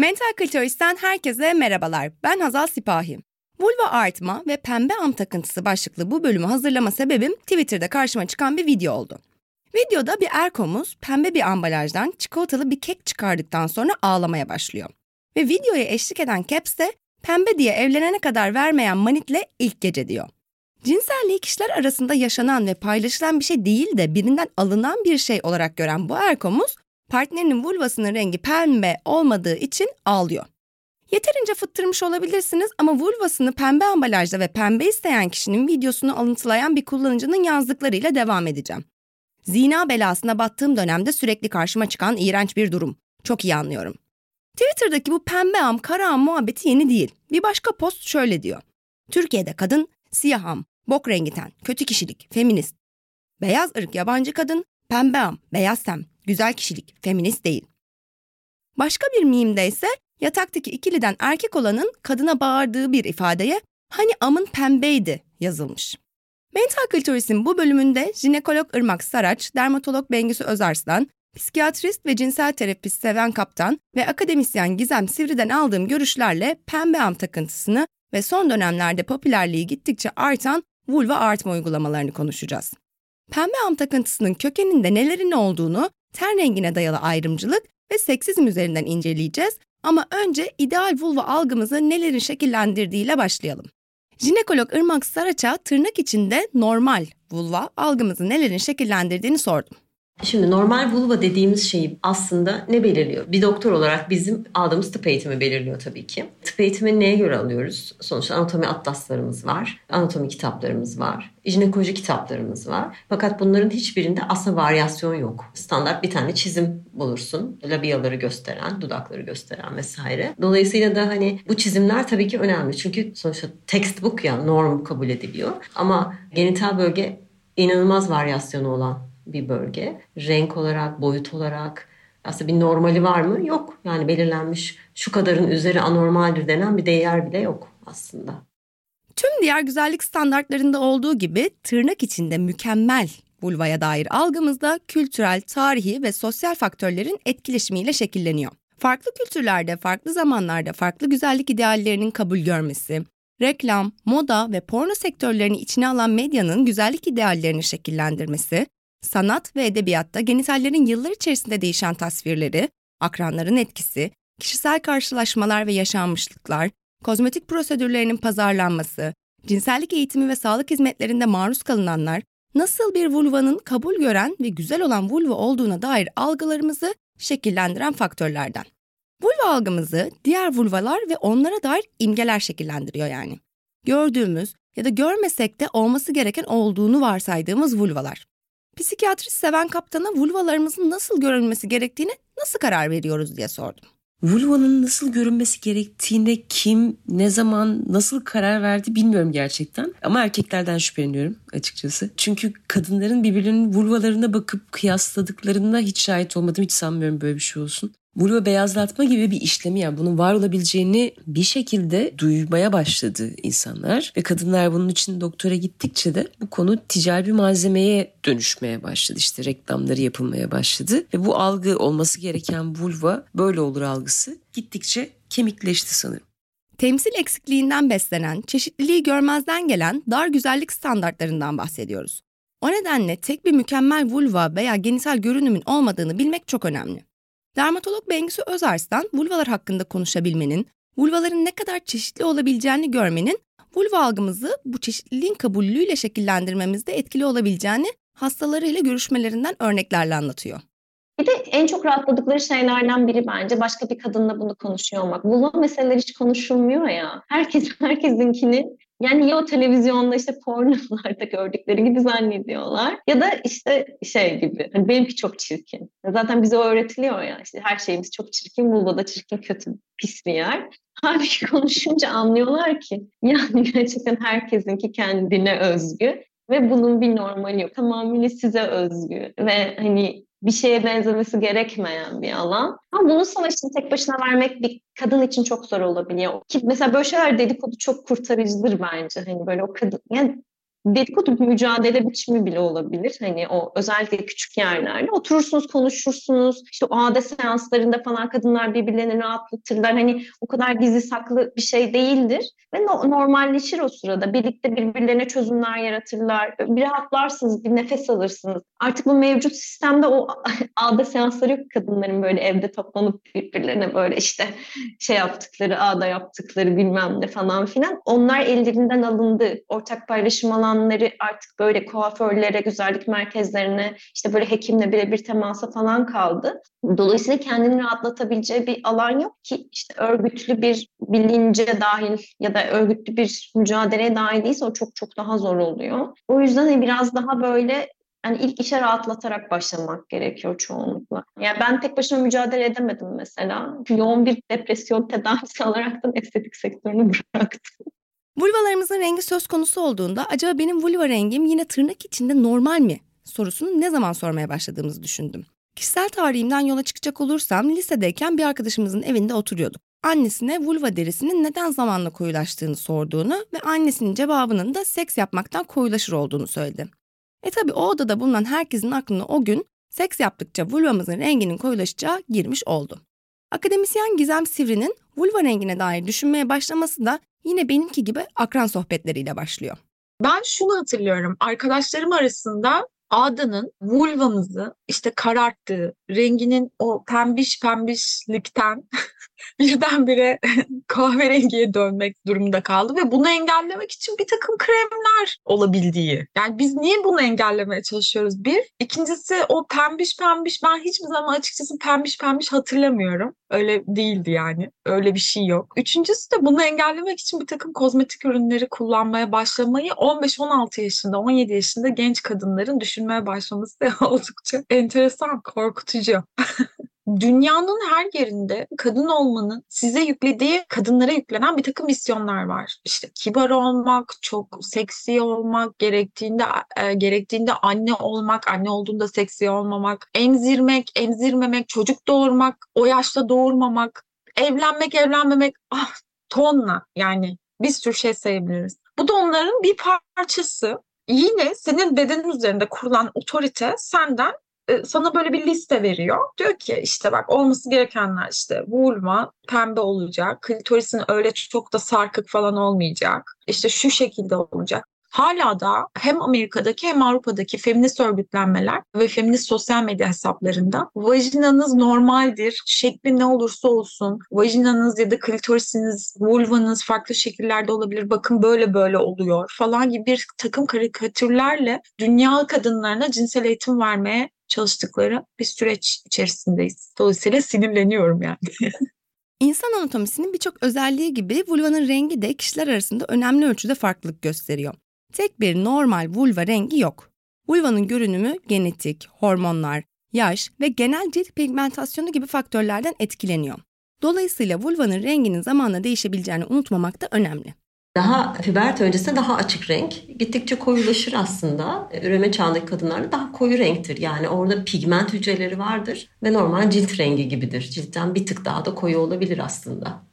Mental Klitoris'ten herkese merhabalar. Ben Hazal Sipahi. Vulva artma ve pembe am takıntısı başlıklı bu bölümü hazırlama sebebim Twitter'da karşıma çıkan bir video oldu. Videoda bir erkomuz pembe bir ambalajdan çikolatalı bir kek çıkardıktan sonra ağlamaya başlıyor. Ve videoya eşlik eden Caps de pembe diye evlenene kadar vermeyen manitle ilk gece diyor. Cinselliği kişiler arasında yaşanan ve paylaşılan bir şey değil de birinden alınan bir şey olarak gören bu erkomuz partnerinin vulvasının rengi pembe olmadığı için ağlıyor. Yeterince fıttırmış olabilirsiniz ama vulvasını pembe ambalajda ve pembe isteyen kişinin videosunu alıntılayan bir kullanıcının yazdıklarıyla devam edeceğim. Zina belasına battığım dönemde sürekli karşıma çıkan iğrenç bir durum. Çok iyi anlıyorum. Twitter'daki bu pembe am, kara am muhabbeti yeni değil. Bir başka post şöyle diyor. Türkiye'de kadın, siyah am, bok rengi ten, kötü kişilik, feminist. Beyaz ırk yabancı kadın, pembe am, beyaz tem, güzel kişilik, feminist değil. Başka bir mimde ise yataktaki ikiliden erkek olanın kadına bağırdığı bir ifadeye hani amın pembeydi yazılmış. Mental Klitoris'in bu bölümünde jinekolog Irmak Saraç, dermatolog Bengüsü Özarslan, psikiyatrist ve cinsel terapist Seven Kaptan ve akademisyen Gizem Sivri'den aldığım görüşlerle pembe am takıntısını ve son dönemlerde popülerliği gittikçe artan vulva artma uygulamalarını konuşacağız. Pembe am takıntısının kökeninde nelerin olduğunu, ten rengine dayalı ayrımcılık ve seksizm üzerinden inceleyeceğiz ama önce ideal vulva algımızı nelerin şekillendirdiğiyle başlayalım. Jinekolog Irmak Saraç'a tırnak içinde normal vulva algımızı nelerin şekillendirdiğini sordum. Şimdi normal vulva dediğimiz şeyi aslında ne belirliyor? Bir doktor olarak bizim aldığımız tıp eğitimi belirliyor tabii ki. Tıp eğitimi neye göre alıyoruz? Sonuçta anatomi atlaslarımız var, anatomi kitaplarımız var, jinekoloji kitaplarımız var. Fakat bunların hiçbirinde aslında varyasyon yok. Standart bir tane çizim bulursun. Labiyaları gösteren, dudakları gösteren vesaire. Dolayısıyla da hani bu çizimler tabii ki önemli. Çünkü sonuçta textbook ya norm kabul ediliyor. Ama genital bölge inanılmaz varyasyonu olan bir bölge. Renk olarak, boyut olarak aslında bir normali var mı? Yok. Yani belirlenmiş şu kadarın üzeri anormaldir denen bir değer bile yok aslında. Tüm diğer güzellik standartlarında olduğu gibi tırnak içinde mükemmel vulvaya dair algımızda kültürel, tarihi ve sosyal faktörlerin etkileşimiyle şekilleniyor. Farklı kültürlerde, farklı zamanlarda farklı güzellik ideallerinin kabul görmesi, reklam, moda ve porno sektörlerini içine alan medyanın güzellik ideallerini şekillendirmesi, sanat ve edebiyatta genitallerin yıllar içerisinde değişen tasvirleri, akranların etkisi, kişisel karşılaşmalar ve yaşanmışlıklar, kozmetik prosedürlerinin pazarlanması, cinsellik eğitimi ve sağlık hizmetlerinde maruz kalınanlar, nasıl bir vulvanın kabul gören ve güzel olan vulva olduğuna dair algılarımızı şekillendiren faktörlerden. Vulva algımızı diğer vulvalar ve onlara dair imgeler şekillendiriyor yani. Gördüğümüz ya da görmesek de olması gereken olduğunu varsaydığımız vulvalar. Psikiyatrist seven kaptana vulvalarımızın nasıl görülmesi gerektiğini nasıl karar veriyoruz diye sordum. Vulvanın nasıl görünmesi gerektiğine kim, ne zaman, nasıl karar verdi bilmiyorum gerçekten. Ama erkeklerden şüpheleniyorum açıkçası. Çünkü kadınların birbirlerinin vulvalarına bakıp kıyasladıklarında hiç şahit olmadım. Hiç sanmıyorum böyle bir şey olsun vulva beyazlatma gibi bir işlemi yani bunun var olabileceğini bir şekilde duymaya başladı insanlar ve kadınlar bunun için doktora gittikçe de bu konu ticari bir malzemeye dönüşmeye başladı. İşte reklamları yapılmaya başladı ve bu algı olması gereken vulva böyle olur algısı gittikçe kemikleşti sanırım. Temsil eksikliğinden beslenen, çeşitliliği görmezden gelen dar güzellik standartlarından bahsediyoruz. O nedenle tek bir mükemmel vulva veya genital görünümün olmadığını bilmek çok önemli. Dermatolog Bengüsü Özarslan, vulvalar hakkında konuşabilmenin, vulvaların ne kadar çeşitli olabileceğini görmenin, vulva algımızı bu çeşitliliğin kabullüğüyle şekillendirmemizde etkili olabileceğini hastalarıyla görüşmelerinden örneklerle anlatıyor. Bir de en çok rahatladıkları şeylerden biri bence başka bir kadınla bunu konuşuyor olmak. Vulva meseleleri hiç konuşulmuyor ya. Herkes herkesinkini yani ya o televizyonda işte pornolarda gördükleri gibi zannediyorlar ya da işte şey gibi hani benimki çok çirkin. Zaten bize öğretiliyor ya işte her şeyimiz çok çirkin, vulva da çirkin, kötü, pis bir yer. Halbuki konuşunca anlıyorlar ki yani gerçekten herkesinki kendine özgü ve bunun bir normali yok. Tamamıyla size özgü ve hani bir şeye benzemesi gerekmeyen bir alan. Ama bunun savaşını tek başına vermek bir kadın için çok zor olabiliyor. Ki mesela böyle şeyler dedikodu çok kurtarıcıdır bence. Hani böyle o kadın yani dedikodu mücadele biçimi bile olabilir. Hani o özellikle küçük yerlerde oturursunuz, konuşursunuz. İşte o AD seanslarında falan kadınlar birbirlerini rahatlatırlar. Hani o kadar gizli saklı bir şey değildir. Ve no- normalleşir o sırada. Birlikte birbirlerine çözümler yaratırlar. Bir rahatlarsınız, bir nefes alırsınız. Artık bu mevcut sistemde o AD seansları yok kadınların böyle evde toplanıp birbirlerine böyle işte şey yaptıkları, ADA yaptıkları bilmem ne falan filan. Onlar ellerinden alındı. Ortak paylaşım alanları artık böyle kuaförlere, güzellik merkezlerine, işte böyle hekimle birebir temasa falan kaldı. Dolayısıyla kendini rahatlatabileceği bir alan yok ki işte örgütlü bir bilince dahil ya da örgütlü bir mücadeleye dahil değilse o çok çok daha zor oluyor. O yüzden hani biraz daha böyle yani ilk işe rahatlatarak başlamak gerekiyor çoğunlukla. Yani ben tek başıma mücadele edemedim mesela. Yoğun bir depresyon tedavisi alaraktan estetik sektörünü bıraktım. Vulvalarımızın rengi söz konusu olduğunda acaba benim vulva rengim yine tırnak içinde normal mi sorusunu ne zaman sormaya başladığımızı düşündüm. Kişisel tarihimden yola çıkacak olursam lisedeyken bir arkadaşımızın evinde oturuyorduk. Annesine vulva derisinin neden zamanla koyulaştığını sorduğunu ve annesinin cevabının da seks yapmaktan koyulaşır olduğunu söyledi. E tabi o odada bulunan herkesin aklına o gün seks yaptıkça vulvamızın renginin koyulaşacağı girmiş oldu. Akademisyen Gizem Sivri'nin vulva rengine dair düşünmeye başlaması da yine benimki gibi akran sohbetleriyle başlıyor. Ben şunu hatırlıyorum. Arkadaşlarım arasında Ada'nın vulvamızı işte kararttığı, renginin o pembiş pembişlikten birdenbire kahverengiye dönmek durumunda kaldı ve bunu engellemek için bir takım kremler olabildiği. Yani biz niye bunu engellemeye çalışıyoruz? Bir. ikincisi o pembiş pembiş ben hiçbir zaman açıkçası pembiş pembiş hatırlamıyorum. Öyle değildi yani. Öyle bir şey yok. Üçüncüsü de bunu engellemek için bir takım kozmetik ürünleri kullanmaya başlamayı 15-16 yaşında, 17 yaşında genç kadınların düşünmeye başlaması oldukça enteresan, korkutucu. Dünyanın her yerinde kadın olmanın size yüklediği, kadınlara yüklenen bir takım misyonlar var. İşte kibar olmak, çok seksi olmak, gerektiğinde e, gerektiğinde anne olmak, anne olduğunda seksi olmamak, emzirmek, emzirmemek, çocuk doğurmak, o yaşta doğurmamak, evlenmek, evlenmemek, ah tonla yani bir sürü şey sayabiliriz. Bu da onların bir parçası. Yine senin bedenin üzerinde kurulan otorite senden e, sana böyle bir liste veriyor. Diyor ki işte bak olması gerekenler işte vulva pembe olacak, klitorisin öyle çok da sarkık falan olmayacak. İşte şu şekilde olacak. Hala da hem Amerika'daki hem Avrupa'daki feminist örgütlenmeler ve feminist sosyal medya hesaplarında vajinanız normaldir, şekli ne olursa olsun, vajinanız ya da klitorisiniz, vulvanız farklı şekillerde olabilir, bakın böyle böyle oluyor falan gibi bir takım karikatürlerle dünya kadınlarına cinsel eğitim vermeye çalıştıkları bir süreç içerisindeyiz. Dolayısıyla sinirleniyorum yani. İnsan anatomisinin birçok özelliği gibi vulvanın rengi de kişiler arasında önemli ölçüde farklılık gösteriyor. Tek bir normal vulva rengi yok. Vulvanın görünümü genetik, hormonlar, yaş ve genel cilt pigmentasyonu gibi faktörlerden etkileniyor. Dolayısıyla vulvanın renginin zamanla değişebileceğini unutmamak da önemli. Daha pubert öncesinde daha açık renk. Gittikçe koyulaşır aslında. Üreme çağındaki kadınlarda daha koyu renktir. Yani orada pigment hücreleri vardır ve normal cilt rengi gibidir. Ciltten bir tık daha da koyu olabilir aslında.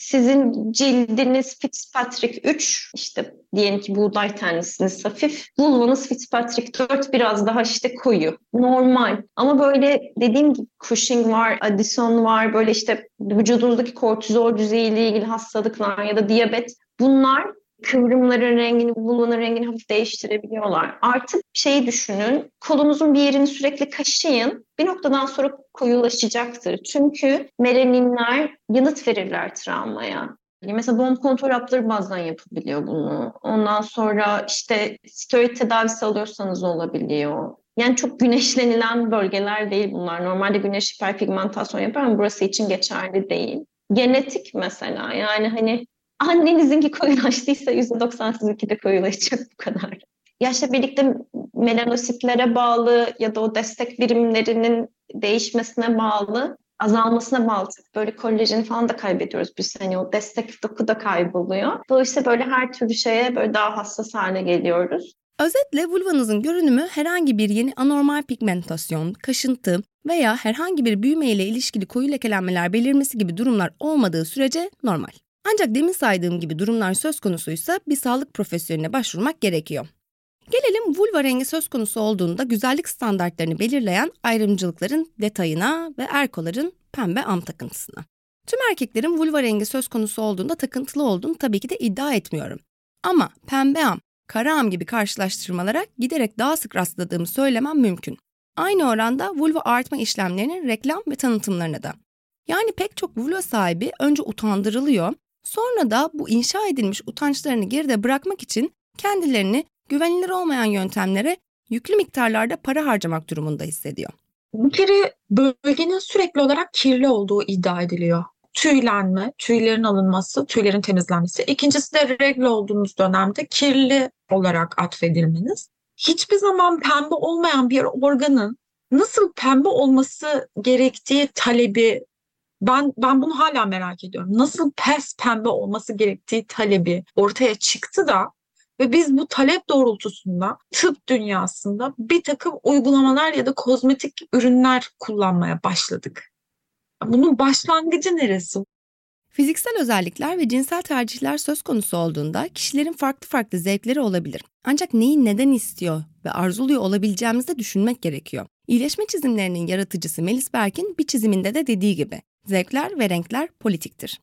Sizin cildiniz Fitzpatrick 3, işte diyelim ki buğday tenisiniz hafif. Vulvanız Fitzpatrick 4 biraz daha işte koyu. Normal. Ama böyle dediğim gibi Cushing var, Addison var, böyle işte vücudunuzdaki kortizol düzeyiyle ilgili hastalıklar ya da diyabet. Bunlar kıvrımların rengini, vulvanın rengini hafif değiştirebiliyorlar. Artık şeyi düşünün, kolunuzun bir yerini sürekli kaşıyın. Bir noktadan sonra koyulaşacaktır. Çünkü melaninler yanıt verirler travmaya. Mesela doğum kontrol hapları bazen yapabiliyor bunu. Ondan sonra işte steroid tedavisi alıyorsanız olabiliyor. Yani çok güneşlenilen bölgeler değil bunlar. Normalde güneş hiperpigmentasyon yapar ama burası için geçerli değil. Genetik mesela yani hani annenizinki koyulaştıysa %90 sizinki de koyulaşacak bu kadar. Yaşla birlikte melanositlere bağlı ya da o destek birimlerinin değişmesine bağlı azalmasına bağlı. Böyle kolajen falan da kaybediyoruz biz. Hani o destek doku da kayboluyor. Dolayısıyla böyle her türlü şeye böyle daha hassas hale geliyoruz. Özetle vulvanızın görünümü herhangi bir yeni anormal pigmentasyon, kaşıntı veya herhangi bir büyüme ile ilişkili koyu lekelenmeler belirmesi gibi durumlar olmadığı sürece normal. Ancak demin saydığım gibi durumlar söz konusuysa bir sağlık profesyoneline başvurmak gerekiyor. Gelelim vulva rengi söz konusu olduğunda güzellik standartlarını belirleyen ayrımcılıkların detayına ve erkoların pembe am takıntısına. Tüm erkeklerin vulva rengi söz konusu olduğunda takıntılı olduğunu tabii ki de iddia etmiyorum. Ama pembe am, kara am gibi karşılaştırmalara giderek daha sık rastladığımı söylemem mümkün. Aynı oranda vulva artma işlemlerinin reklam ve tanıtımlarına da. Yani pek çok vulva sahibi önce utandırılıyor, sonra da bu inşa edilmiş utançlarını geride bırakmak için kendilerini güvenilir olmayan yöntemlere yüklü miktarlarda para harcamak durumunda hissediyor. Bir kere bölgenin sürekli olarak kirli olduğu iddia ediliyor. Tüylenme, tüylerin alınması, tüylerin temizlenmesi. İkincisi de regle olduğunuz dönemde kirli olarak atfedilmeniz. Hiçbir zaman pembe olmayan bir organın nasıl pembe olması gerektiği talebi ben ben bunu hala merak ediyorum. Nasıl pes pembe olması gerektiği talebi ortaya çıktı da ve biz bu talep doğrultusunda tıp dünyasında bir takım uygulamalar ya da kozmetik ürünler kullanmaya başladık. Bunun başlangıcı neresi? Fiziksel özellikler ve cinsel tercihler söz konusu olduğunda kişilerin farklı farklı zevkleri olabilir. Ancak neyi neden istiyor ve arzuluyor olabileceğimizi de düşünmek gerekiyor. İyileşme çizimlerinin yaratıcısı Melis Berk'in bir çiziminde de dediği gibi zevkler ve renkler politiktir.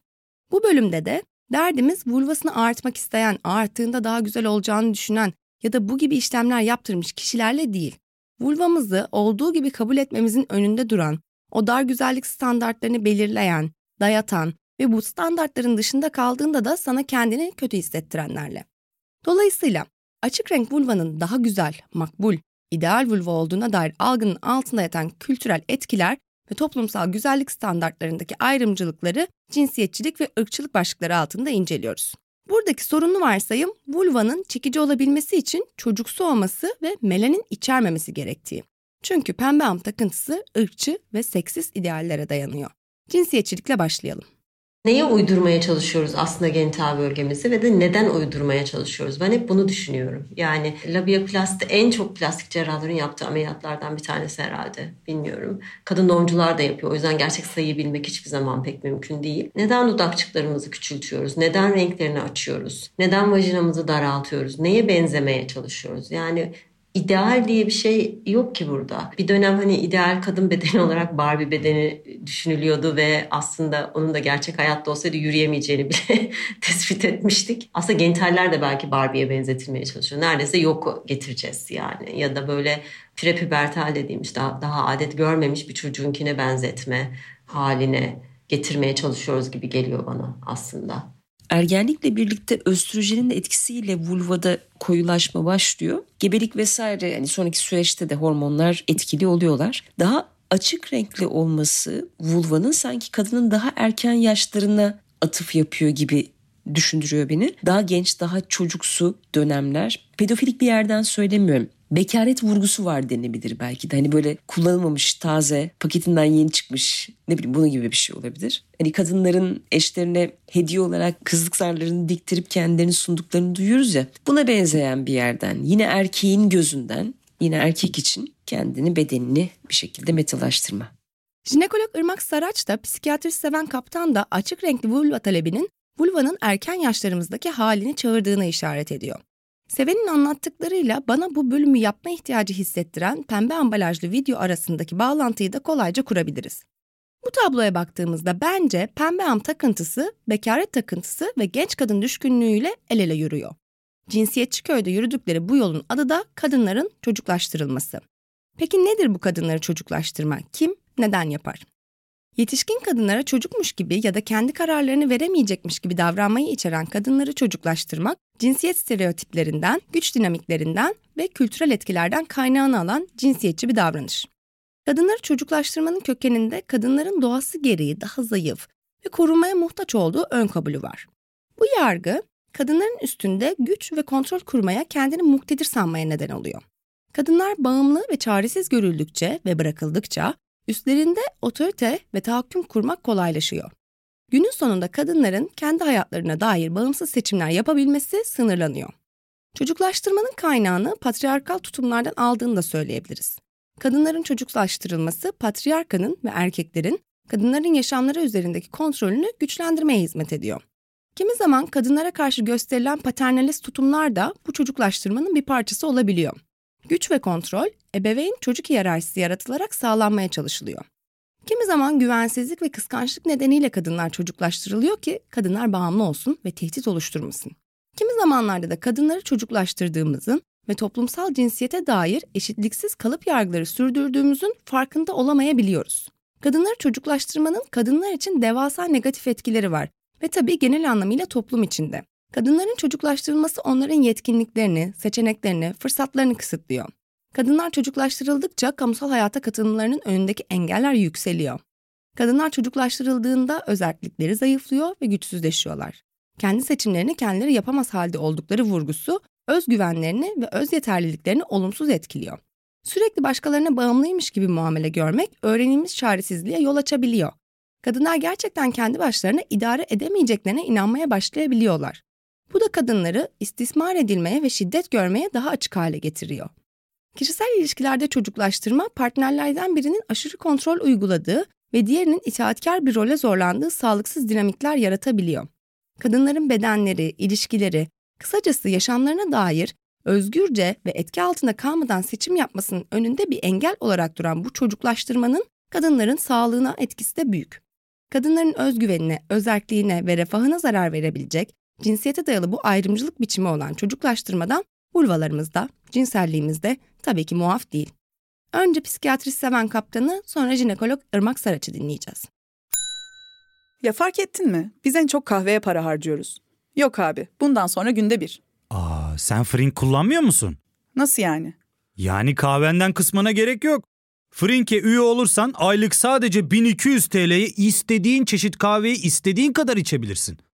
Bu bölümde de Derdimiz vulvasını artmak isteyen, arttığında daha güzel olacağını düşünen ya da bu gibi işlemler yaptırmış kişilerle değil. Vulvamızı olduğu gibi kabul etmemizin önünde duran, o dar güzellik standartlarını belirleyen, dayatan ve bu standartların dışında kaldığında da sana kendini kötü hissettirenlerle. Dolayısıyla açık renk vulvanın daha güzel, makbul, ideal vulva olduğuna dair algının altında yatan kültürel etkiler ve toplumsal güzellik standartlarındaki ayrımcılıkları cinsiyetçilik ve ırkçılık başlıkları altında inceliyoruz. Buradaki sorunlu varsayım vulvanın çekici olabilmesi için çocuksu olması ve melanin içermemesi gerektiği. Çünkü pembe am takıntısı ırkçı ve seksist ideallere dayanıyor. Cinsiyetçilikle başlayalım. Neye uydurmaya çalışıyoruz aslında genital bölgemizi ve de neden uydurmaya çalışıyoruz? Ben hep bunu düşünüyorum. Yani labiaplasti en çok plastik cerrahların yaptığı ameliyatlardan bir tanesi herhalde. Bilmiyorum. Kadın doğumcular da yapıyor. O yüzden gerçek sayıyı bilmek hiçbir zaman pek mümkün değil. Neden dudakçıklarımızı küçültüyoruz? Neden renklerini açıyoruz? Neden vajinamızı daraltıyoruz? Neye benzemeye çalışıyoruz? Yani ideal diye bir şey yok ki burada. Bir dönem hani ideal kadın bedeni olarak Barbie bedeni düşünülüyordu ve aslında onun da gerçek hayatta olsaydı yürüyemeyeceğini bile tespit etmiştik. Aslında genitaller de belki Barbie'ye benzetilmeye çalışıyor. Neredeyse yok getireceğiz yani. Ya da böyle prepubertal dediğimiz daha, daha adet görmemiş bir çocuğunkine benzetme haline getirmeye çalışıyoruz gibi geliyor bana aslında ergenlikle birlikte östrojenin etkisiyle vulvada koyulaşma başlıyor. Gebelik vesaire yani sonraki süreçte de hormonlar etkili oluyorlar. Daha açık renkli olması vulvanın sanki kadının daha erken yaşlarına atıf yapıyor gibi düşündürüyor beni. Daha genç, daha çocuksu dönemler. Pedofilik bir yerden söylemiyorum bekaret vurgusu var denebilir belki de. Hani böyle kullanılmamış, taze, paketinden yeni çıkmış ne bileyim bunun gibi bir şey olabilir. Hani kadınların eşlerine hediye olarak kızlık zarlarını diktirip kendilerini sunduklarını duyuyoruz ya. Buna benzeyen bir yerden yine erkeğin gözünden yine erkek için kendini bedenini bir şekilde metalaştırma. Jinekolog Irmak Saraç da psikiyatri seven kaptan da açık renkli vulva talebinin vulvanın erken yaşlarımızdaki halini çağırdığına işaret ediyor. Seven'in anlattıklarıyla bana bu bölümü yapma ihtiyacı hissettiren pembe ambalajlı video arasındaki bağlantıyı da kolayca kurabiliriz. Bu tabloya baktığımızda bence pembe am takıntısı, bekaret takıntısı ve genç kadın düşkünlüğüyle el ele yürüyor. Cinsiyetçi köyde yürüdükleri bu yolun adı da kadınların çocuklaştırılması. Peki nedir bu kadınları çocuklaştırma? Kim, neden yapar? Yetişkin kadınlara çocukmuş gibi ya da kendi kararlarını veremeyecekmiş gibi davranmayı içeren kadınları çocuklaştırmak, cinsiyet stereotiplerinden, güç dinamiklerinden ve kültürel etkilerden kaynağını alan cinsiyetçi bir davranış. Kadınları çocuklaştırmanın kökeninde kadınların doğası gereği daha zayıf ve korunmaya muhtaç olduğu ön kabulü var. Bu yargı, kadınların üstünde güç ve kontrol kurmaya kendini muktedir sanmaya neden oluyor. Kadınlar bağımlı ve çaresiz görüldükçe ve bırakıldıkça üstlerinde otorite ve tahakküm kurmak kolaylaşıyor. Günün sonunda kadınların kendi hayatlarına dair bağımsız seçimler yapabilmesi sınırlanıyor. Çocuklaştırmanın kaynağını patriarkal tutumlardan aldığını da söyleyebiliriz. Kadınların çocuklaştırılması patriarkanın ve erkeklerin kadınların yaşamları üzerindeki kontrolünü güçlendirmeye hizmet ediyor. Kimi zaman kadınlara karşı gösterilen paternalist tutumlar da bu çocuklaştırmanın bir parçası olabiliyor. Güç ve kontrol, ebeveyn çocuk hiyerarşisi yaratılarak sağlanmaya çalışılıyor. Kimi zaman güvensizlik ve kıskançlık nedeniyle kadınlar çocuklaştırılıyor ki kadınlar bağımlı olsun ve tehdit oluşturmasın. Kimi zamanlarda da kadınları çocuklaştırdığımızın ve toplumsal cinsiyete dair eşitliksiz kalıp yargıları sürdürdüğümüzün farkında olamayabiliyoruz. Kadınları çocuklaştırmanın kadınlar için devasa negatif etkileri var ve tabii genel anlamıyla toplum içinde. Kadınların çocuklaştırılması onların yetkinliklerini, seçeneklerini, fırsatlarını kısıtlıyor. Kadınlar çocuklaştırıldıkça kamusal hayata katılımlarının önündeki engeller yükseliyor. Kadınlar çocuklaştırıldığında özellikleri zayıflıyor ve güçsüzleşiyorlar. Kendi seçimlerini kendileri yapamaz halde oldukları vurgusu özgüvenlerini ve öz yeterliliklerini olumsuz etkiliyor. Sürekli başkalarına bağımlıymış gibi muamele görmek öğrenilmiş çaresizliğe yol açabiliyor. Kadınlar gerçekten kendi başlarına idare edemeyeceklerine inanmaya başlayabiliyorlar. Bu da kadınları istismar edilmeye ve şiddet görmeye daha açık hale getiriyor. Kişisel ilişkilerde çocuklaştırma partnerlerden birinin aşırı kontrol uyguladığı ve diğerinin itaatkar bir role zorlandığı sağlıksız dinamikler yaratabiliyor. Kadınların bedenleri, ilişkileri, kısacası yaşamlarına dair özgürce ve etki altında kalmadan seçim yapmasının önünde bir engel olarak duran bu çocuklaştırmanın kadınların sağlığına etkisi de büyük. Kadınların özgüvenine, özerkliğine ve refahına zarar verebilecek cinsiyete dayalı bu ayrımcılık biçimi olan çocuklaştırmadan vulvalarımızda, cinselliğimizde tabii ki muaf değil. Önce psikiyatrist seven kaptanı sonra jinekolog Irmak Saraç'ı dinleyeceğiz. Ya fark ettin mi? Biz en çok kahveye para harcıyoruz. Yok abi bundan sonra günde bir. Aa, sen Frink kullanmıyor musun? Nasıl yani? Yani kahvenden kısmına gerek yok. Frink'e üye olursan aylık sadece 1200 TL'ye istediğin çeşit kahveyi istediğin kadar içebilirsin.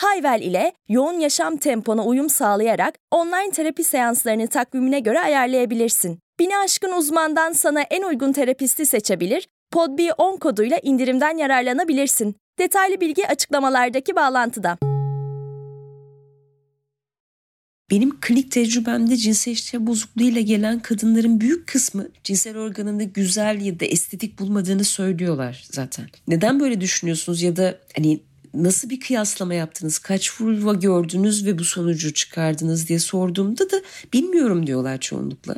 Hayvel ile yoğun yaşam tempona uyum sağlayarak online terapi seanslarını takvimine göre ayarlayabilirsin. Bini aşkın uzmandan sana en uygun terapisti seçebilir, podb10 koduyla indirimden yararlanabilirsin. Detaylı bilgi açıklamalardaki bağlantıda. Benim klinik tecrübemde cinsel işlev bozukluğuyla gelen kadınların büyük kısmı cinsel organında güzel ya da estetik bulmadığını söylüyorlar zaten. Neden böyle düşünüyorsunuz ya da hani nasıl bir kıyaslama yaptınız? Kaç vulva gördünüz ve bu sonucu çıkardınız diye sorduğumda da bilmiyorum diyorlar çoğunlukla.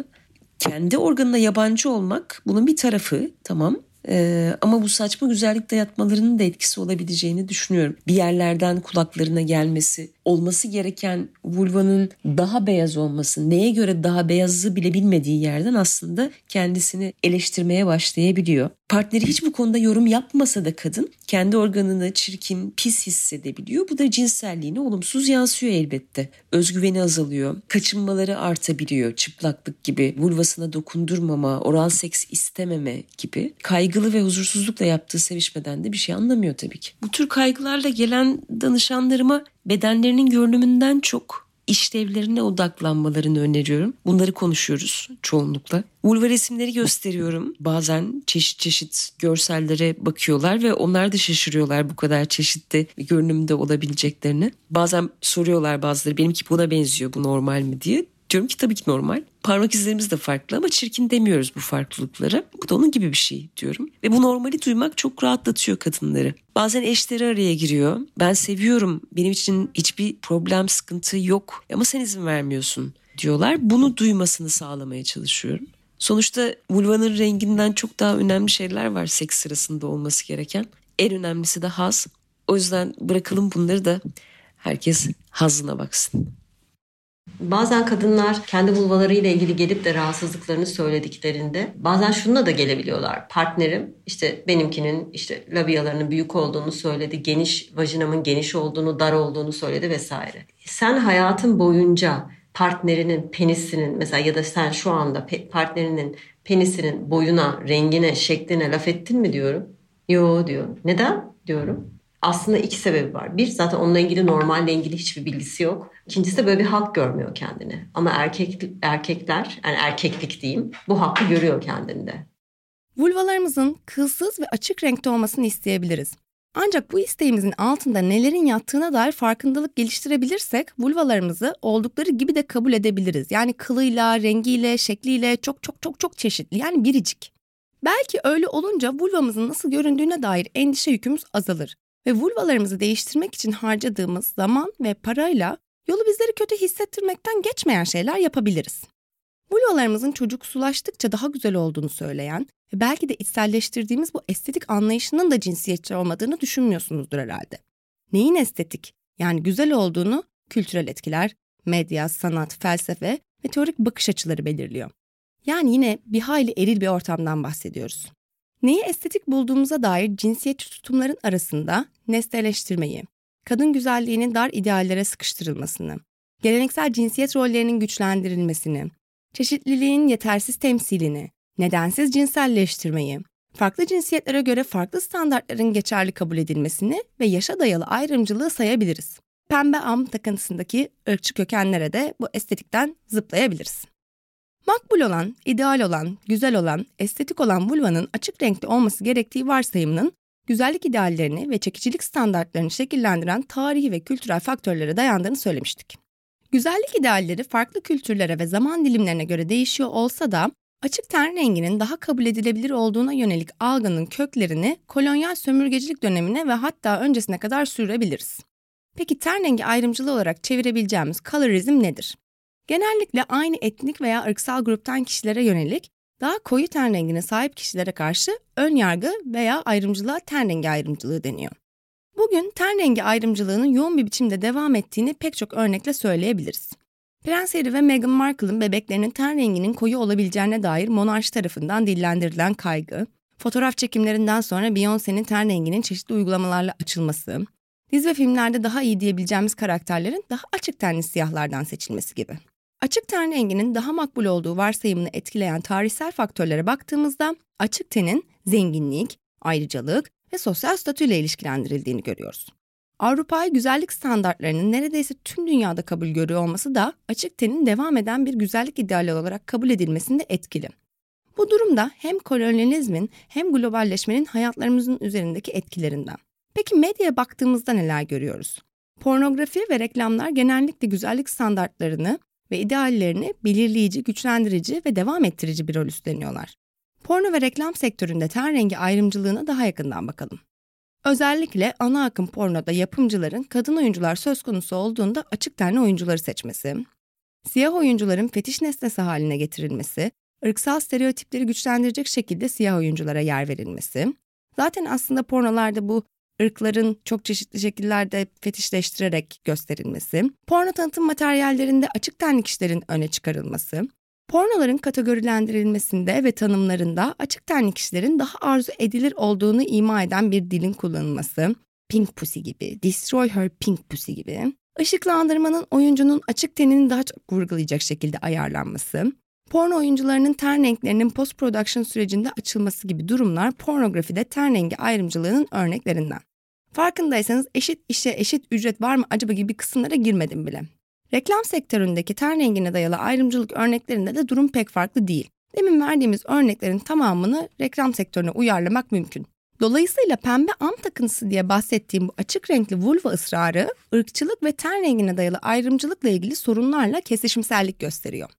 Kendi organına yabancı olmak bunun bir tarafı tamam ee, ama bu saçma güzellik dayatmalarının da etkisi olabileceğini düşünüyorum. Bir yerlerden kulaklarına gelmesi, olması gereken vulvanın daha beyaz olması, neye göre daha beyazı bile bilmediği yerden aslında kendisini eleştirmeye başlayabiliyor. Partneri hiç bu konuda yorum yapmasa da kadın kendi organını çirkin, pis hissedebiliyor. Bu da cinselliğine olumsuz yansıyor elbette. Özgüveni azalıyor, kaçınmaları artabiliyor. Çıplaklık gibi, vulvasına dokundurmama, oral seks istememe gibi. Kaygılı ve huzursuzlukla yaptığı sevişmeden de bir şey anlamıyor tabii ki. Bu tür kaygılarla gelen danışanlarıma bedenlerinin görünümünden çok işlevlerine odaklanmalarını öneriyorum. Bunları konuşuyoruz çoğunlukla. Vulva resimleri gösteriyorum. Bazen çeşit çeşit görsellere bakıyorlar ve onlar da şaşırıyorlar bu kadar çeşitli görünümde olabileceklerini. Bazen soruyorlar bazıları benimki buna benziyor bu normal mi diye Diyorum ki tabii ki normal. Parmak izlerimiz de farklı ama çirkin demiyoruz bu farklılıklara. Bu da onun gibi bir şey diyorum. Ve bu normali duymak çok rahatlatıyor kadınları. Bazen eşleri araya giriyor. Ben seviyorum. Benim için hiçbir problem, sıkıntı yok. Ama sen izin vermiyorsun diyorlar. Bunu duymasını sağlamaya çalışıyorum. Sonuçta vulvanın renginden çok daha önemli şeyler var seks sırasında olması gereken. En önemlisi de haz. O yüzden bırakalım bunları da herkes hazına baksın. Bazen kadınlar kendi vulvalarıyla ilgili gelip de rahatsızlıklarını söylediklerinde bazen şununla da gelebiliyorlar. Partnerim işte benimkinin işte labiyalarının büyük olduğunu söyledi, geniş vajinamın geniş olduğunu, dar olduğunu söyledi vesaire. Sen hayatın boyunca partnerinin penisinin mesela ya da sen şu anda partnerinin penisinin boyuna, rengine, şekline laf ettin mi diyorum. Yo diyor. Neden diyorum. Aslında iki sebebi var. Bir zaten onunla ilgili normalle ilgili hiçbir bilgisi yok. İkincisi de böyle bir hak görmüyor kendini. Ama erkek erkekler yani erkeklik diyeyim bu hakkı görüyor kendinde. Vulvalarımızın kılsız ve açık renkte olmasını isteyebiliriz. Ancak bu isteğimizin altında nelerin yattığına dair farkındalık geliştirebilirsek vulvalarımızı oldukları gibi de kabul edebiliriz. Yani kılıyla, rengiyle, şekliyle çok çok çok çok çeşitli yani biricik. Belki öyle olunca vulvamızın nasıl göründüğüne dair endişe yükümüz azalır ve vulvalarımızı değiştirmek için harcadığımız zaman ve parayla yolu bizleri kötü hissettirmekten geçmeyen şeyler yapabiliriz. Vulvalarımızın çocuksulaştıkça daha güzel olduğunu söyleyen ve belki de içselleştirdiğimiz bu estetik anlayışının da cinsiyetçi olmadığını düşünmüyorsunuzdur herhalde. Neyin estetik yani güzel olduğunu kültürel etkiler, medya, sanat, felsefe ve teorik bakış açıları belirliyor. Yani yine bir hayli eril bir ortamdan bahsediyoruz. Neyi estetik bulduğumuza dair cinsiyetçi tutumların arasında nesneleştirmeyi, kadın güzelliğinin dar ideallere sıkıştırılmasını, geleneksel cinsiyet rollerinin güçlendirilmesini, çeşitliliğin yetersiz temsilini, nedensiz cinselleştirmeyi, farklı cinsiyetlere göre farklı standartların geçerli kabul edilmesini ve yaşa dayalı ayrımcılığı sayabiliriz. Pembe am takıntısındaki ırkçı kökenlere de bu estetikten zıplayabiliriz. Makbul olan, ideal olan, güzel olan, estetik olan vulvanın açık renkli olması gerektiği varsayımının güzellik ideallerini ve çekicilik standartlarını şekillendiren tarihi ve kültürel faktörlere dayandığını söylemiştik. Güzellik idealleri farklı kültürlere ve zaman dilimlerine göre değişiyor olsa da açık ten renginin daha kabul edilebilir olduğuna yönelik algının köklerini kolonyal sömürgecilik dönemine ve hatta öncesine kadar sürebiliriz. Peki ten rengi ayrımcılığı olarak çevirebileceğimiz colorism nedir? Genellikle aynı etnik veya ırksal gruptan kişilere yönelik daha koyu ten rengine sahip kişilere karşı ön yargı veya ayrımcılığa ten rengi ayrımcılığı deniyor. Bugün ten rengi ayrımcılığının yoğun bir biçimde devam ettiğini pek çok örnekle söyleyebiliriz. Prens Harry ve Meghan Markle'ın bebeklerinin ten renginin koyu olabileceğine dair monarşi tarafından dillendirilen kaygı, fotoğraf çekimlerinden sonra Beyoncé'nin ten renginin çeşitli uygulamalarla açılması, dizi ve filmlerde daha iyi diyebileceğimiz karakterlerin daha açık tenli siyahlardan seçilmesi gibi. Açık ten renginin daha makbul olduğu varsayımını etkileyen tarihsel faktörlere baktığımızda açık tenin zenginlik, ayrıcalık ve sosyal statüyle ilişkilendirildiğini görüyoruz. Avrupa'yı güzellik standartlarının neredeyse tüm dünyada kabul görüyor olması da açık tenin devam eden bir güzellik ideali olarak kabul edilmesinde etkili. Bu durumda hem kolonyalizmin hem globalleşmenin hayatlarımızın üzerindeki etkilerinden. Peki medyaya baktığımızda neler görüyoruz? Pornografi ve reklamlar genellikle güzellik standartlarını ve ideallerini belirleyici, güçlendirici ve devam ettirici bir rol üstleniyorlar. Porno ve reklam sektöründe ten rengi ayrımcılığına daha yakından bakalım. Özellikle ana akım pornoda yapımcıların kadın oyuncular söz konusu olduğunda açık tenli oyuncuları seçmesi, siyah oyuncuların fetiş nesnesi haline getirilmesi, ırksal stereotipleri güçlendirecek şekilde siyah oyunculara yer verilmesi, zaten aslında pornolarda bu ırkların çok çeşitli şekillerde fetişleştirerek gösterilmesi, porno tanıtım materyallerinde açık tenli kişilerin öne çıkarılması, pornoların kategorilendirilmesinde ve tanımlarında açık tenli kişilerin daha arzu edilir olduğunu ima eden bir dilin kullanılması, pink pussy gibi, destroy her pink pussy gibi, ışıklandırmanın oyuncunun açık tenini daha çok vurgulayacak şekilde ayarlanması, porno oyuncularının ten renklerinin post production sürecinde açılması gibi durumlar pornografide ten rengi ayrımcılığının örneklerinden. Farkındaysanız eşit işe eşit ücret var mı acaba gibi kısımlara girmedim bile. Reklam sektöründeki ten rengine dayalı ayrımcılık örneklerinde de durum pek farklı değil. Demin verdiğimiz örneklerin tamamını reklam sektörüne uyarlamak mümkün. Dolayısıyla pembe am takıntısı diye bahsettiğim bu açık renkli vulva ısrarı, ırkçılık ve ten rengine dayalı ayrımcılıkla ilgili sorunlarla kesişimsellik gösteriyor.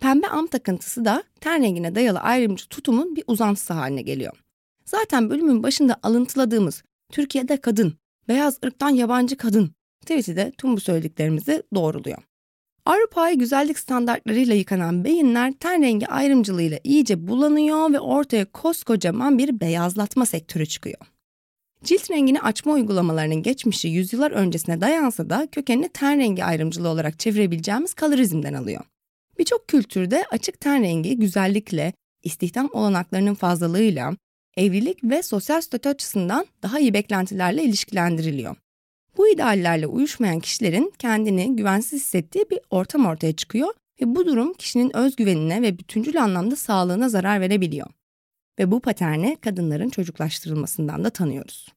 Pembe am takıntısı da ten rengine dayalı ayrımcı tutumun bir uzantısı haline geliyor. Zaten bölümün başında alıntıladığımız Türkiye'de kadın, beyaz ırktan yabancı kadın tweet'i de tüm bu söylediklerimizi doğruluyor. Avrupa'yı güzellik standartlarıyla yıkanan beyinler ten rengi ayrımcılığıyla iyice bulanıyor ve ortaya koskocaman bir beyazlatma sektörü çıkıyor. Cilt rengini açma uygulamalarının geçmişi yüzyıllar öncesine dayansa da kökenini ten rengi ayrımcılığı olarak çevirebileceğimiz kalorizmden alıyor. Birçok kültürde açık ten rengi güzellikle, istihdam olanaklarının fazlalığıyla, evlilik ve sosyal statü açısından daha iyi beklentilerle ilişkilendiriliyor. Bu ideallerle uyuşmayan kişilerin kendini güvensiz hissettiği bir ortam ortaya çıkıyor ve bu durum kişinin özgüvenine ve bütüncül anlamda sağlığına zarar verebiliyor. Ve bu paterne kadınların çocuklaştırılmasından da tanıyoruz.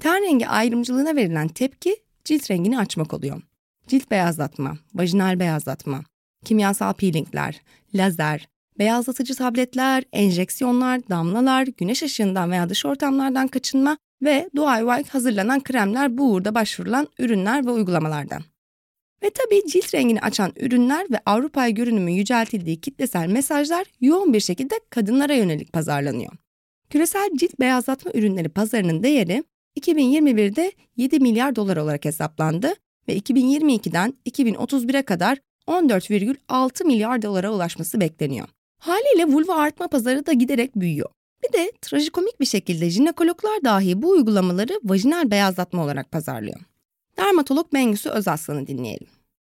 Ten rengi ayrımcılığına verilen tepki cilt rengini açmak oluyor. Cilt beyazlatma, vajinal beyazlatma, kimyasal peelingler, lazer, beyazlatıcı tabletler, enjeksiyonlar, damlalar, güneş ışığından veya dış ortamlardan kaçınma ve DIY hazırlanan kremler bu uğurda başvurulan ürünler ve uygulamalardan. Ve tabii cilt rengini açan ürünler ve Avrupa'ya görünümü yüceltildiği kitlesel mesajlar yoğun bir şekilde kadınlara yönelik pazarlanıyor. Küresel cilt beyazlatma ürünleri pazarının değeri 2021'de 7 milyar dolar olarak hesaplandı ve 2022'den 2031'e kadar 14,6 milyar dolara ulaşması bekleniyor. Haliyle vulva artma pazarı da giderek büyüyor. Bir de trajikomik bir şekilde jinekologlar dahi bu uygulamaları vajinal beyazlatma olarak pazarlıyor. Dermatolog Bengüsü Özaslan'ı dinleyelim.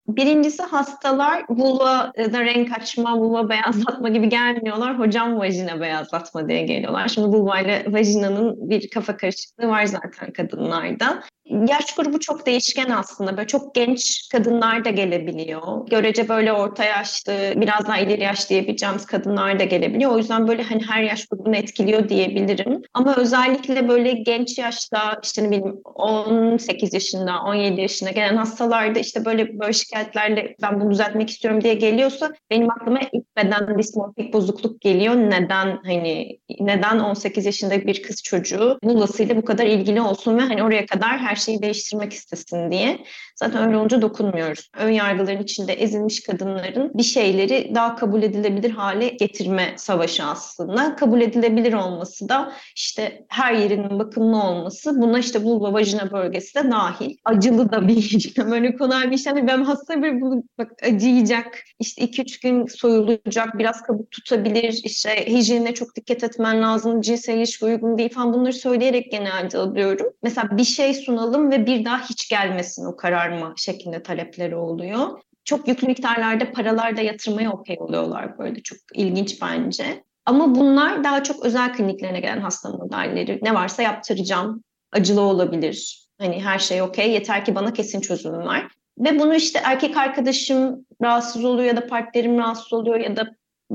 Birincisi hastalar vulvada renk açma, vulva beyazlatma gibi gelmiyorlar. Hocam vajina beyazlatma diye geliyorlar. Şimdi vulva ile vajinanın bir kafa karışıklığı var zaten kadınlarda. Yaş grubu çok değişken aslında. Böyle çok genç kadınlar da gelebiliyor. Görece böyle orta yaşlı, biraz daha ileri yaş diyebileceğimiz kadınlar da gelebiliyor. O yüzden böyle hani her yaş grubunu etkiliyor diyebilirim. Ama özellikle böyle genç yaşta işte ne bileyim 18 yaşında, 17 yaşında gelen hastalarda işte böyle böyle şikayetlerle ben bunu düzeltmek istiyorum diye geliyorsa benim aklıma ilk beden dismorfik bozukluk geliyor. Neden hani neden 18 yaşında bir kız çocuğu bulasıyla bu kadar ilgili olsun ve hani oraya kadar her şeyi değiştirmek istesin diye. Zaten öyle olunca dokunmuyoruz. Ön yargıların içinde ezilmiş kadınların bir şeyleri daha kabul edilebilir hale getirme savaşı aslında. Kabul edilebilir olması da işte her yerinin bakımlı olması buna işte vulva vajina bölgesi de dahil. Acılı da bir işlem. Öyle kolay bir işlem. Ben hasta bir bunu bak acıyacak. işte 2-3 gün soyulacak. Biraz kabuk tutabilir. işte hijyenine çok dikkat etmen lazım. Cinsel ilişki uygun değil falan bunları söyleyerek genelde alıyorum. Mesela bir şey sunalım ve bir daha hiç gelmesin o kararma şeklinde talepleri oluyor. Çok yüklü miktarlarda paralar da yatırmaya okey oluyorlar böyle çok ilginç bence. Ama bunlar daha çok özel kliniklerine gelen hasta modelleri. Ne varsa yaptıracağım. Acılı olabilir. Hani her şey okey. Yeter ki bana kesin çözümüm var. Ve bunu işte erkek arkadaşım rahatsız oluyor ya da partnerim rahatsız oluyor ya da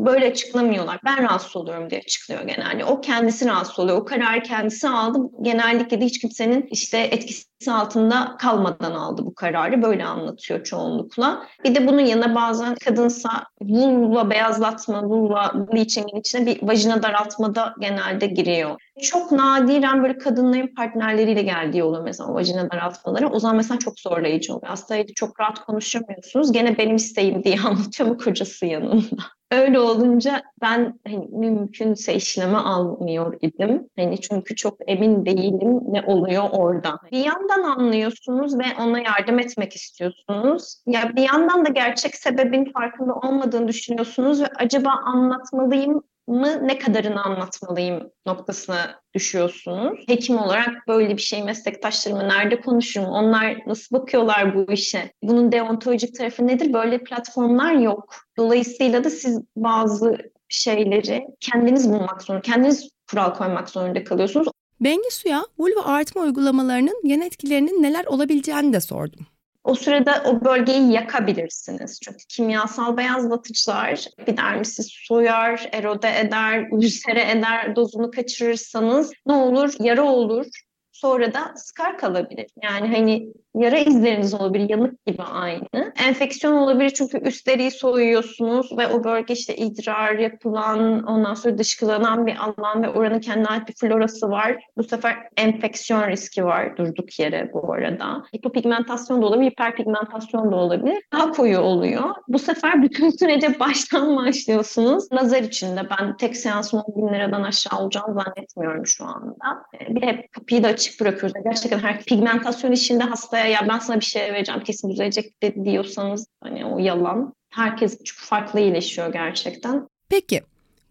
böyle açıklamıyorlar. Ben rahatsız oluyorum diye açıklıyor genelde. O kendisi rahatsız oluyor. O kararı kendisi aldı. Genellikle de hiç kimsenin işte etkisi altında kalmadan aldı bu kararı. Böyle anlatıyor çoğunlukla. Bir de bunun yanına bazen kadınsa vulva beyazlatma, vulva bleaching'in içine bir vajina daraltma da genelde giriyor. Çok nadiren böyle kadınların partnerleriyle geldiği oluyor mesela o vajina daraltmaları. O zaman mesela çok zorlayıcı oluyor. Hastayla çok rahat konuşamıyorsunuz. Gene benim isteğim diye anlatıyor ama kocası yanında. Öyle olunca ben hani, mümkünse işleme almıyor idim. Hani çünkü çok emin değilim ne oluyor orada. Bir yandan anlıyorsunuz ve ona yardım etmek istiyorsunuz. Ya bir yandan da gerçek sebebin farkında olmadığını düşünüyorsunuz ve acaba anlatmalıyım mı ne kadarını anlatmalıyım noktasına düşüyorsunuz. Hekim olarak böyle bir şey meslektaşlarıma nerede konuşurum? Onlar nasıl bakıyorlar bu işe? Bunun deontolojik tarafı nedir? Böyle platformlar yok. Dolayısıyla da siz bazı şeyleri kendiniz bulmak zorunda, kendiniz kural koymak zorunda kalıyorsunuz. Bengisu'ya vulva artma uygulamalarının yan etkilerinin neler olabileceğini de sordum. O sırada o bölgeyi yakabilirsiniz. Çünkü kimyasal beyazlatıcılar epidermisi soyar, erode eder, ülsere eder, dozunu kaçırırsanız ne olur? Yara olur, sonra da skar kalabilir. Yani hani yara izleriniz olabilir, yanık gibi aynı. Enfeksiyon olabilir çünkü üst deriyi soyuyorsunuz ve o bölge işte idrar yapılan, ondan sonra dışkılanan bir alan ve oranın kendine ait bir florası var. Bu sefer enfeksiyon riski var durduk yere bu arada. Hipopigmentasyon da olabilir, hiperpigmentasyon da olabilir. Daha koyu oluyor. Bu sefer bütün sürece baştan başlıyorsunuz. Nazar içinde ben tek seansın 10 bin liradan aşağı olacağını zannetmiyorum şu anda. Bir hep kapıyı da açık bırakıyoruz. Gerçekten her pigmentasyon işinde hastaya ya ben sana bir şey vereceğim kesin düzelecek de diyorsanız hani o yalan. Herkes çok farklı iyileşiyor gerçekten. Peki,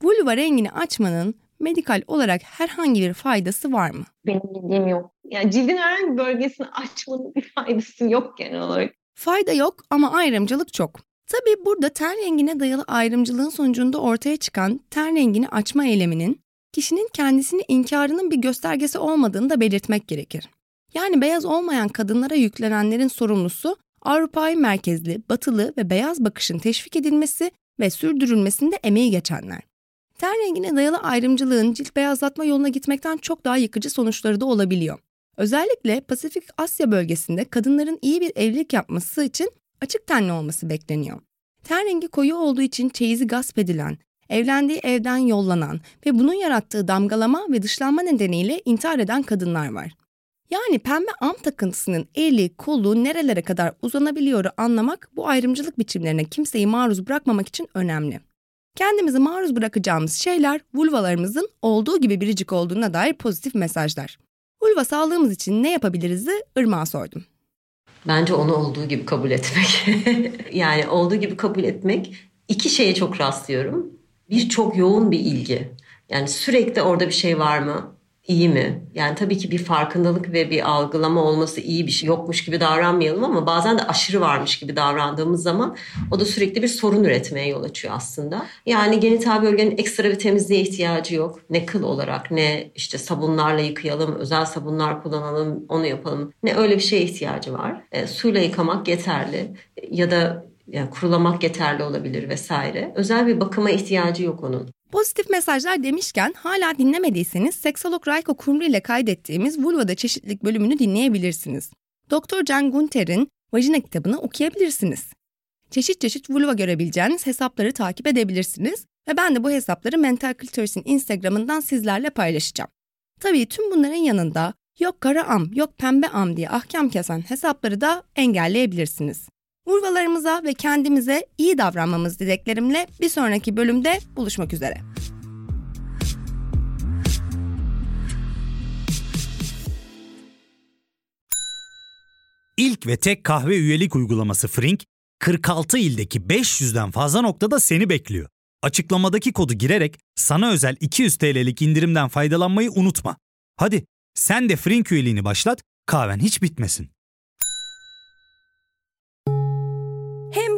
vulva rengini açmanın medikal olarak herhangi bir faydası var mı? Benim bildiğim yok. Yani cildin herhangi bir bölgesini açmanın bir faydası yok genel olarak. Fayda yok ama ayrımcılık çok. Tabii burada ten rengine dayalı ayrımcılığın sonucunda ortaya çıkan ten rengini açma eyleminin kişinin kendisini inkarının bir göstergesi olmadığını da belirtmek gerekir. Yani beyaz olmayan kadınlara yüklenenlerin sorumlusu Avrupa'yı merkezli, batılı ve beyaz bakışın teşvik edilmesi ve sürdürülmesinde emeği geçenler. Ten rengine dayalı ayrımcılığın cilt beyazlatma yoluna gitmekten çok daha yıkıcı sonuçları da olabiliyor. Özellikle Pasifik Asya bölgesinde kadınların iyi bir evlilik yapması için açık tenli olması bekleniyor. Ten rengi koyu olduğu için çeyizi gasp edilen, evlendiği evden yollanan ve bunun yarattığı damgalama ve dışlanma nedeniyle intihar eden kadınlar var. Yani pembe am takıntısının eli, kolu nerelere kadar uzanabiliyoru anlamak bu ayrımcılık biçimlerine kimseyi maruz bırakmamak için önemli. Kendimizi maruz bırakacağımız şeyler vulvalarımızın olduğu gibi biricik olduğuna dair pozitif mesajlar. Vulva sağlığımız için ne yapabiliriz'i Irmak'a sordum. Bence onu olduğu gibi kabul etmek. yani olduğu gibi kabul etmek iki şeye çok rastlıyorum. Bir çok yoğun bir ilgi. Yani sürekli orada bir şey var mı? İyi mi? Yani tabii ki bir farkındalık ve bir algılama olması iyi bir şey yokmuş gibi davranmayalım ama bazen de aşırı varmış gibi davrandığımız zaman o da sürekli bir sorun üretmeye yol açıyor aslında. Yani genital bölgenin ekstra bir temizliğe ihtiyacı yok. Ne kıl olarak ne işte sabunlarla yıkayalım, özel sabunlar kullanalım, onu yapalım. Ne öyle bir şeye ihtiyacı var. E, suyla yıkamak yeterli ya da yani kurulamak yeterli olabilir vesaire. Özel bir bakıma ihtiyacı yok onun. Pozitif mesajlar demişken hala dinlemediyseniz seksolog Rayko Kumru ile kaydettiğimiz Vulva'da çeşitlilik bölümünü dinleyebilirsiniz. Doktor Can Gunter'in Vajina kitabını okuyabilirsiniz. Çeşit çeşit vulva görebileceğiniz hesapları takip edebilirsiniz ve ben de bu hesapları Mental Clitoris'in Instagram'ından sizlerle paylaşacağım. Tabii tüm bunların yanında yok kara am, yok pembe am diye ahkam kesen hesapları da engelleyebilirsiniz. Urvalarımıza ve kendimize iyi davranmamız dileklerimle bir sonraki bölümde buluşmak üzere. İlk ve tek kahve üyelik uygulaması Frink, 46 ildeki 500'den fazla noktada seni bekliyor. Açıklamadaki kodu girerek sana özel 200 TL'lik indirimden faydalanmayı unutma. Hadi sen de Frink üyeliğini başlat, kahven hiç bitmesin. Hem